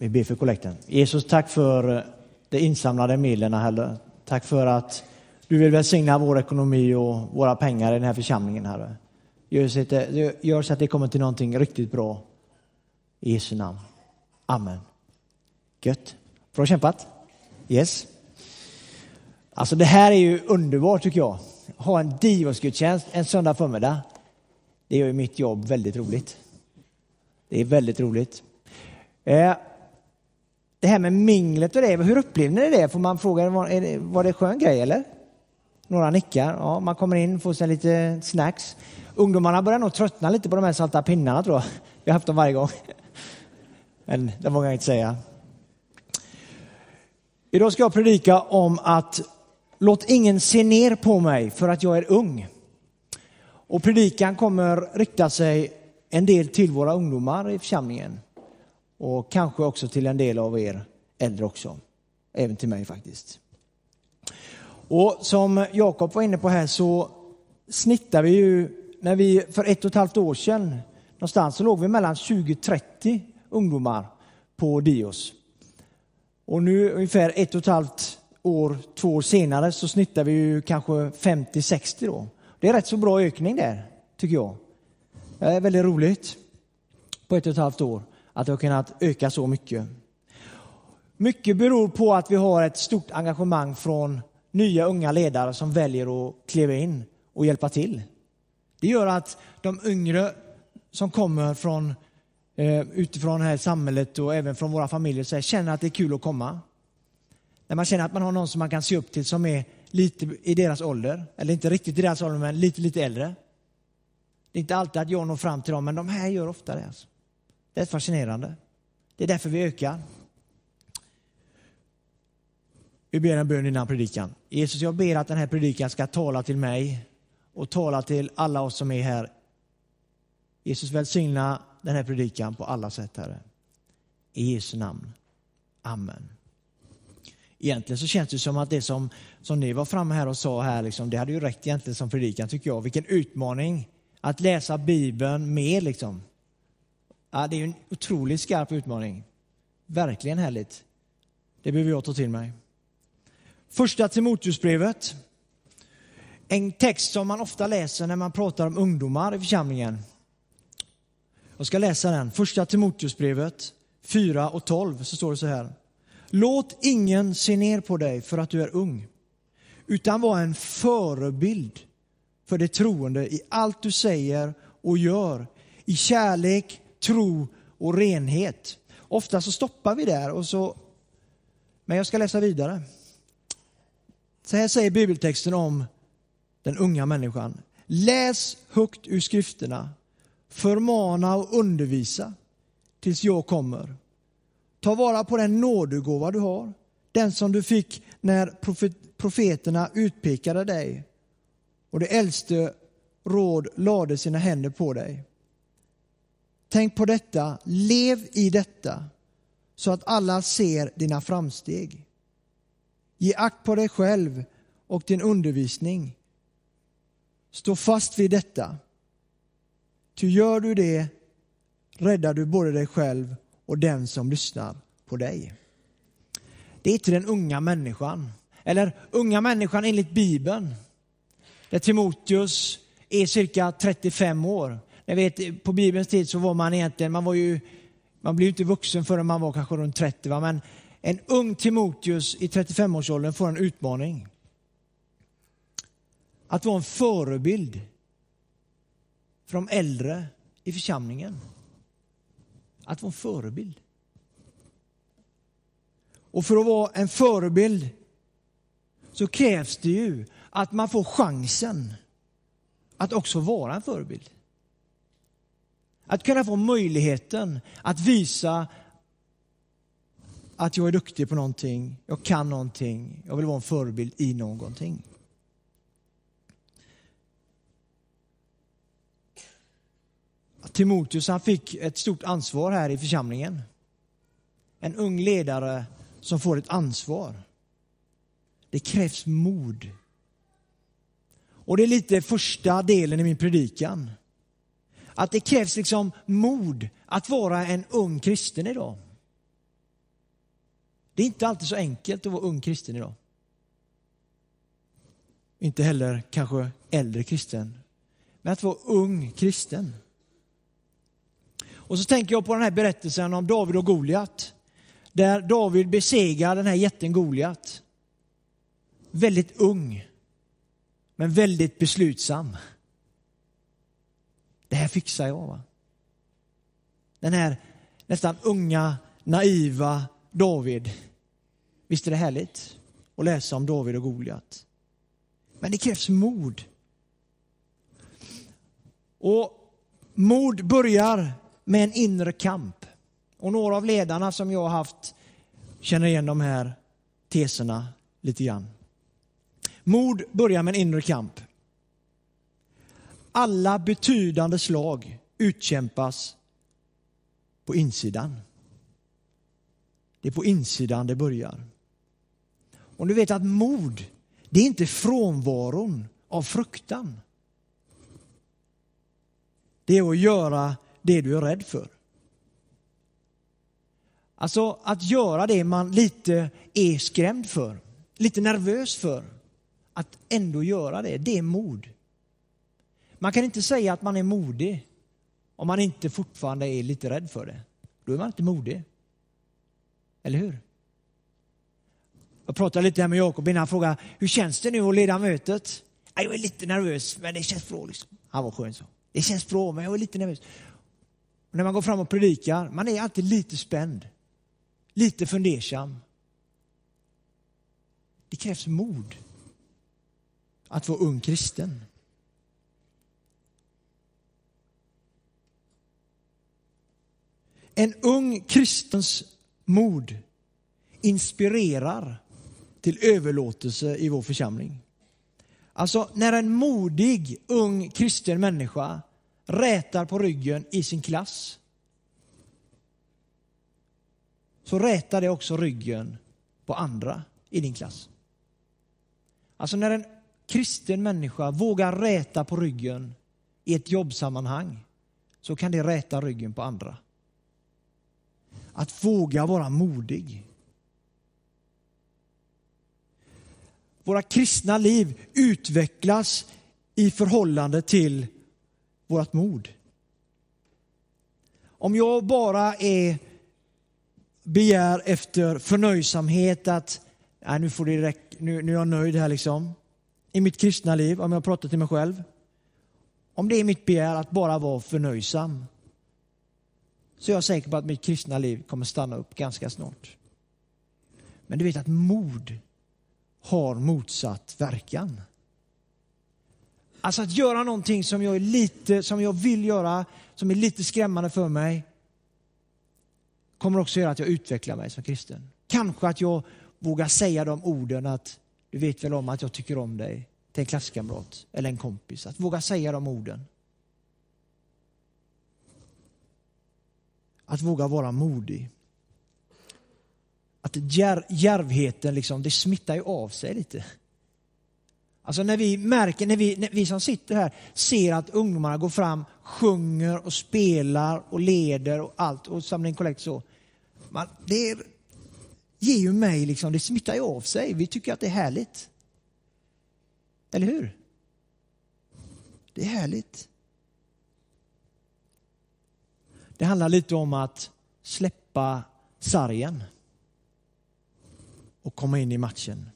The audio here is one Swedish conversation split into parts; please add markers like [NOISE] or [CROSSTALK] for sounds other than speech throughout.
Vi ber för kollekten. Jesus, tack för eh, de insamlade medlen, Herre. Tack för att du vill välsigna vår ekonomi och våra pengar i den här församlingen, Herre. Gör så att det, gör så att det kommer till någonting riktigt bra. I Jesu namn. Amen. Gött. Bra kämpat. Yes. Alltså det här är ju underbart tycker jag. Ha en divosgudstjänst en söndag förmiddag. Det gör ju mitt jobb väldigt roligt. Det är väldigt roligt. Eh, det här med minglet och det, hur upplevde ni det? Får man fråga, var, det, var det en skön grej eller? Några nickar. Ja, man kommer in, får sig lite snacks. Ungdomarna börjar nog tröttna lite på de här salta pinnarna tror jag. Vi har haft dem varje gång. Men det vågar jag inte säga. Idag ska jag predika om att låt ingen se ner på mig för att jag är ung. Och predikan kommer rikta sig en del till våra ungdomar i församlingen och kanske också till en del av er äldre också. Även till mig faktiskt. Och som Jakob var inne på här så snittar vi ju, när vi för ett och ett halvt år sedan någonstans så låg vi mellan 20-30 ungdomar på Dios. Och nu ungefär ett och ett halvt år, två år senare så snittar vi ju kanske 50-60 då. Det är rätt så bra ökning där, tycker jag. Det är väldigt roligt på ett och ett halvt år att det har kunnat öka så mycket. Mycket beror på att vi har ett stort engagemang från nya unga ledare som väljer att kliva in och hjälpa till. Det gör att de yngre som kommer från, eh, utifrån det här samhället och även från våra familjer så här, känner att det är kul att komma. När man känner att man har någon som man kan se upp till som är lite i deras ålder, eller inte riktigt i deras ålder men lite, lite äldre. Det är inte alltid att jag når fram till dem, men de här gör ofta det. Alltså. Det är fascinerande. Det är därför vi ökar. Vi ber en bön innan predikan. Jesus, jag ber att den här predikan ska tala till mig och tala till alla oss som är här. Jesus, välsigna den här predikan på alla sätt, Herre. I Jesu namn. Amen. Egentligen så känns det som att det som, som ni var framme här och sa här, liksom, det hade ju räckt egentligen som predikan tycker jag. Vilken utmaning att läsa Bibeln mer liksom. Ja, det är en otroligt skarp utmaning. Verkligen härligt. Det behöver jag ta till mig. Första Timoteusbrevet. En text som man ofta läser när man pratar om ungdomar i församlingen. Jag ska läsa den. Första Timoteusbrevet 4 och 12 så står det så här. Låt ingen se ner på dig för att du är ung, utan var en förebild för de troende i allt du säger och gör, i kärlek, tro och renhet. Ofta så stoppar vi där och så, men jag ska läsa vidare. Så här säger bibeltexten om den unga människan. Läs högt ur skrifterna, förmana och undervisa tills jag kommer. Ta vara på den nådegåva du har, den som du fick när profeterna utpekade dig och det äldste råd lade sina händer på dig. Tänk på detta, lev i detta så att alla ser dina framsteg. Ge akt på dig själv och din undervisning. Stå fast vid detta. Ty gör du det räddar du både dig själv och den som lyssnar på dig. Det är till den unga människan, eller unga människan enligt Bibeln. Där Timoteus är cirka 35 år. Jag vet, på Bibelns tid så var man egentligen, man var ju, man blev inte vuxen förrän man var kanske runt 30, va? men en ung Timoteus i 35-årsåldern får en utmaning. Att vara en förebild för de äldre i församlingen. Att vara en förebild. Och för att vara en förebild så krävs det ju att man får chansen att också vara en förebild. Att kunna få möjligheten att visa att jag är duktig på någonting, jag kan någonting, jag vill vara en förebild i någonting. Timoteus han fick ett stort ansvar här i församlingen. En ung ledare som får ett ansvar. Det krävs mod. Och det är lite första delen i min predikan. Att det krävs liksom mod att vara en ung kristen idag. Det är inte alltid så enkelt att vara ung kristen idag. Inte heller kanske äldre kristen. Men att vara ung kristen. Och så tänker jag på den här berättelsen om David och Goliat. Där David besegrar den här jätten Goliat. Väldigt ung, men väldigt beslutsam. Det här fixar jag. Va? Den här nästan unga, naiva David. Visst är det härligt att läsa om David och Goliat? Men det krävs mod. Och mod börjar med en inre kamp. Och några av ledarna som jag har haft känner igen de här teserna lite grann. Mod börjar med en inre kamp. Alla betydande slag utkämpas på insidan. Det är på insidan det börjar. Och du vet att mod, det är inte frånvaron av fruktan. Det är att göra det du är rädd för. Alltså att göra det man lite är skrämd för, lite nervös för. Att ändå göra det, det är mod. Man kan inte säga att man är modig om man inte fortfarande är lite rädd för det. Då är man inte modig. Eller hur? Jag pratade lite med Jakob innan han frågade hur känns det nu att leda mötet? Jag är lite nervös, men det känns bra. Liksom. Han var skön så. Det känns bra, men jag är lite nervös. Och när man går fram och predikar, man är alltid lite spänd. Lite fundersam. Det krävs mod att vara ung kristen. En ung kristens mod inspirerar till överlåtelse i vår församling. Alltså när en modig ung kristen människa rätar på ryggen i sin klass så rätar det också ryggen på andra i din klass. Alltså när en kristen människa vågar räta på ryggen i ett jobbsammanhang så kan det räta ryggen på andra. Att våga vara modig. Våra kristna liv utvecklas i förhållande till vårt mod. Om jag bara är begär efter förnöjsamhet att nej, nu, får det räcka, nu, nu är jag nöjd här liksom. I mitt kristna liv, om jag pratar till mig själv. Om det är mitt begär att bara vara förnöjsam så är jag säker på att mitt kristna liv kommer stanna upp ganska snart. Men du vet att mod har motsatt verkan. Alltså att göra någonting som jag, är lite, som jag vill göra, som är lite skrämmande för mig, kommer också göra att jag utvecklar mig som kristen. Kanske att jag vågar säga de orden att du vet väl om att jag tycker om dig till en klasskamrat eller en kompis. Att våga säga de orden. Att våga vara modig. Att djär, djärvheten liksom, det smittar ju av sig lite. Alltså när vi märker, när vi, när vi som sitter här ser att ungdomarna går fram, sjunger och spelar och leder och allt och samlar in kollekt så. Man, det ger ju mig liksom, det smittar ju av sig. Vi tycker att det är härligt. Eller hur? Det är härligt. Det handlar lite om att släppa sargen och komma in i matchen.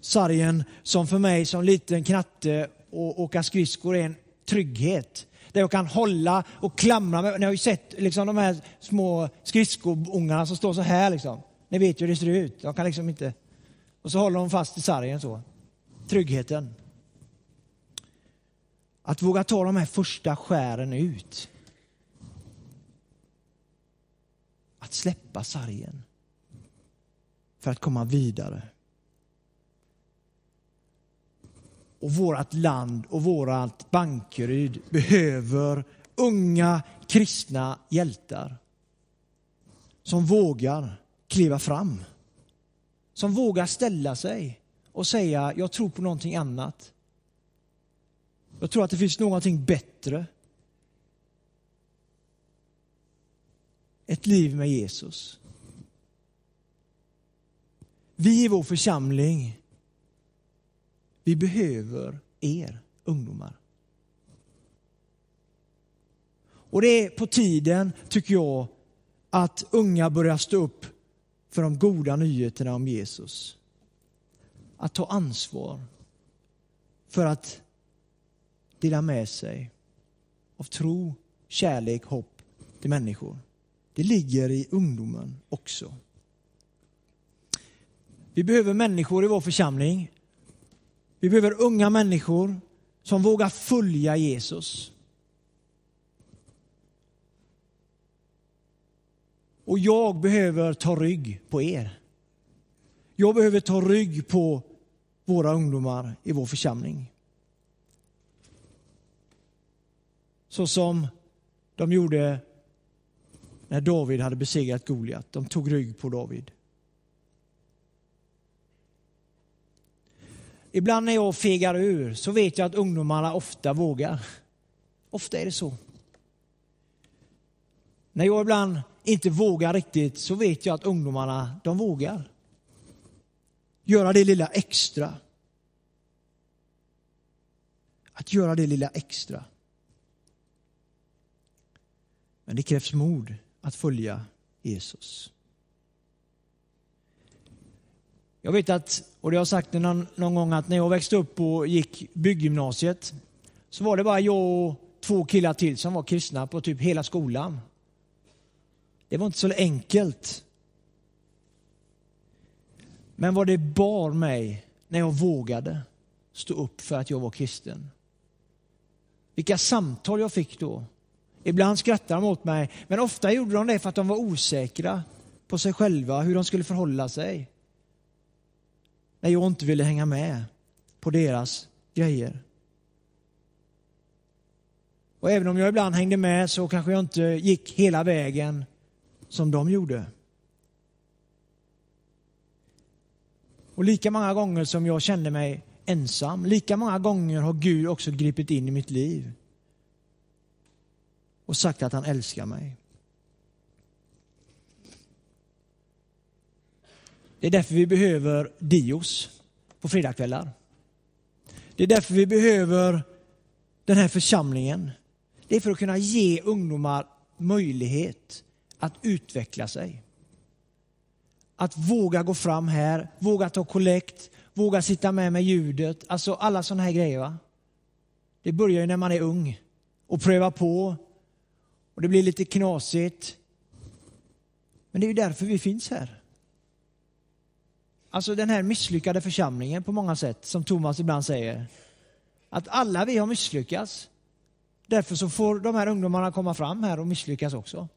Sargen som för mig som liten knatte och åka skridskor är en trygghet. Där jag kan hålla och klamra mig. Ni har ju sett liksom, de här små skridskoungarna som står så här. Liksom. Ni vet ju hur det ser ut. De kan liksom inte... Och så håller de fast i sargen så. Tryggheten. Att våga ta de här första skären ut. Att släppa sargen. För att komma vidare. och vårt land och vårt Bankeryd behöver unga kristna hjältar som vågar kliva fram. Som vågar ställa sig och säga jag tror på någonting annat. Jag tror att det finns någonting bättre. Ett liv med Jesus. Vi i vår församling, vi behöver er ungdomar. Och det är på tiden, tycker jag, att unga börjar stå upp för de goda nyheterna om Jesus. Att ta ansvar för att dela med sig av tro, kärlek, hopp till människor. Det ligger i ungdomen också. Vi behöver människor i vår församling. Vi behöver unga människor som vågar följa Jesus. Och jag behöver ta rygg på er. Jag behöver ta rygg på våra ungdomar i vår församling. Så som de gjorde när David hade besegrat Goliat. De tog rygg på David. Ibland när jag fegar ur så vet jag att ungdomarna ofta vågar. Ofta är det så. När jag ibland inte vågar riktigt så vet jag att ungdomarna, de vågar. Göra det lilla extra. Att göra det lilla extra. Men det krävs mod att följa Jesus. Jag vet att, och det har jag sagt någon, någon gång, att när jag växte upp och gick bygggymnasiet så var det bara jag och två killar till som var kristna på typ hela skolan. Det var inte så enkelt. Men vad det bar mig när jag vågade stå upp för att jag var kristen. Vilka samtal jag fick då. Ibland skrattade de åt mig, men ofta gjorde de det för att de var osäkra på sig själva, hur de skulle förhålla sig. När jag inte ville hänga med på deras grejer. Och även om jag ibland hängde med så kanske jag inte gick hela vägen som de gjorde. Och lika många gånger som jag kände mig ensam, lika många gånger har Gud också gripit in i mitt liv och sagt att han älskar mig. Det är därför vi behöver Dios på fredagskvällar. Det är därför vi behöver den här församlingen. Det är för att kunna ge ungdomar möjlighet att utveckla sig. Att våga gå fram här, våga ta kollekt, våga sitta med med ljudet. Alltså alla sådana här grejer. Va? Det börjar ju när man är ung och pröva på. Och det blir lite knasigt. Men det är ju därför vi finns här. Alltså den här misslyckade församlingen på många sätt, som Thomas ibland säger. Att alla vi har misslyckats. Därför så får de här ungdomarna komma fram här och misslyckas också.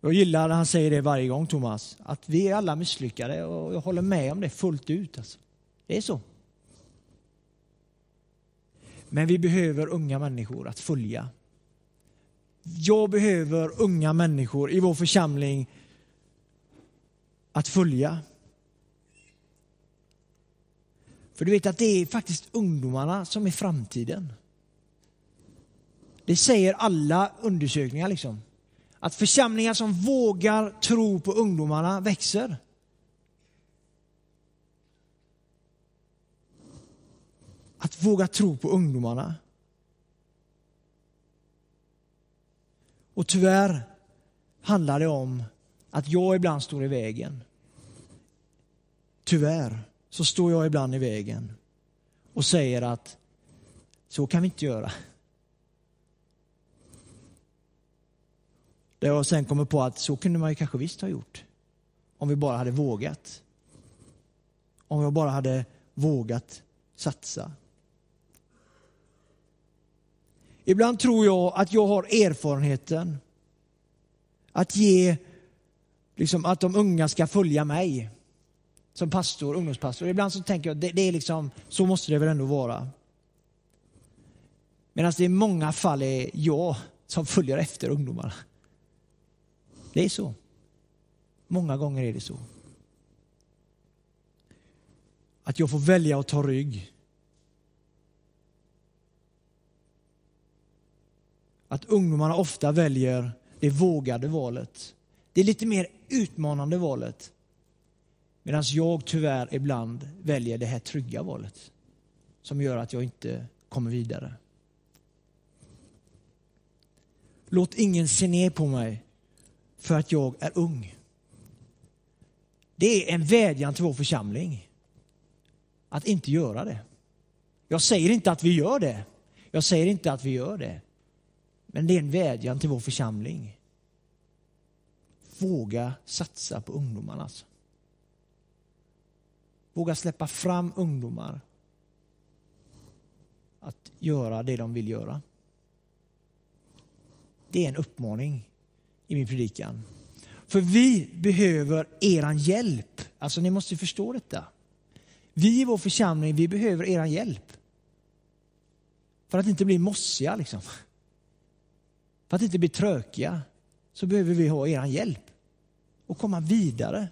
Jag gillar när han säger det varje gång, Thomas, att vi är alla misslyckade och jag håller med om det fullt ut. Alltså. Det är så. Men vi behöver unga människor att följa. Jag behöver unga människor i vår församling att följa. För du vet att det är faktiskt ungdomarna som är framtiden. Det säger alla undersökningar. liksom att församlingar som vågar tro på ungdomarna växer. Att våga tro på ungdomarna. Och tyvärr handlar det om att jag ibland står i vägen. Tyvärr så står jag ibland i vägen och säger att så kan vi inte göra. Där jag sen kommer på att så kunde man ju kanske visst ha gjort. Om vi bara hade vågat. Om jag bara hade vågat satsa. Ibland tror jag att jag har erfarenheten att ge, liksom att de unga ska följa mig som pastor, ungdomspastor. Ibland så tänker jag, det, det är liksom, så måste det väl ändå vara. Medan det i många fall är jag som följer efter ungdomarna. Det är så. Många gånger är det så. Att jag får välja att ta rygg. Att ungdomarna ofta väljer det vågade valet. Det är lite mer utmanande valet. Medan jag tyvärr ibland väljer det här trygga valet. Som gör att jag inte kommer vidare. Låt ingen se ner på mig för att jag är ung. Det är en vädjan till vår församling. Att inte göra det. Jag säger inte att vi gör det. Jag säger inte att vi gör det. Men det är en vädjan till vår församling. Våga satsa på ungdomarna. Alltså. Våga släppa fram ungdomar att göra det de vill göra. Det är en uppmaning i min predikan. För vi behöver er hjälp. Alltså ni måste förstå detta. Vi i vår församling, vi behöver er hjälp. För att inte bli mossiga liksom. För att inte bli trökiga så behöver vi ha er hjälp och komma vidare.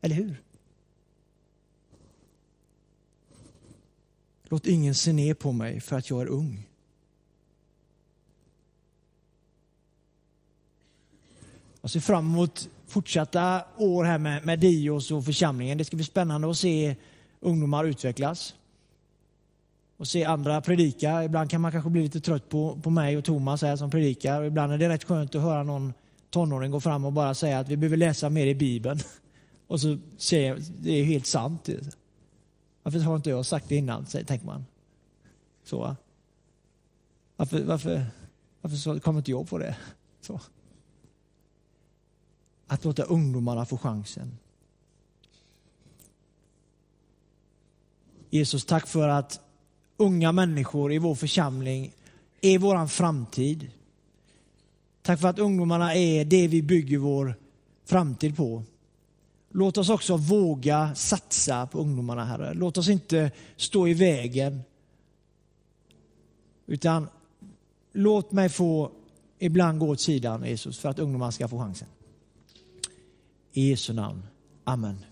Eller hur? Låt ingen se ner på mig för att jag är ung. Jag ser fram emot fortsatta år här med, med Dios och församlingen. Det ska bli spännande att se ungdomar utvecklas. Och se andra predika. Ibland kan man kanske bli lite trött på, på mig och Thomas här som predikar. Ibland är det rätt skönt att höra någon tonåring gå fram och bara säga att vi behöver läsa mer i Bibeln. [LAUGHS] Och så säger det är helt sant. Varför har inte jag sagt det innan, tänker man. Så. Varför, varför, varför kommer inte jag på det? [LAUGHS] Så. Att låta ungdomarna få chansen. Jesus, tack för att unga människor i vår församling är vår framtid. Tack för att ungdomarna är det vi bygger vår framtid på. Låt oss också våga satsa på ungdomarna, Herre. Låt oss inte stå i vägen. Utan låt mig få ibland gå åt sidan, Jesus, för att ungdomarna ska få chansen. I Jesu namn. Amen.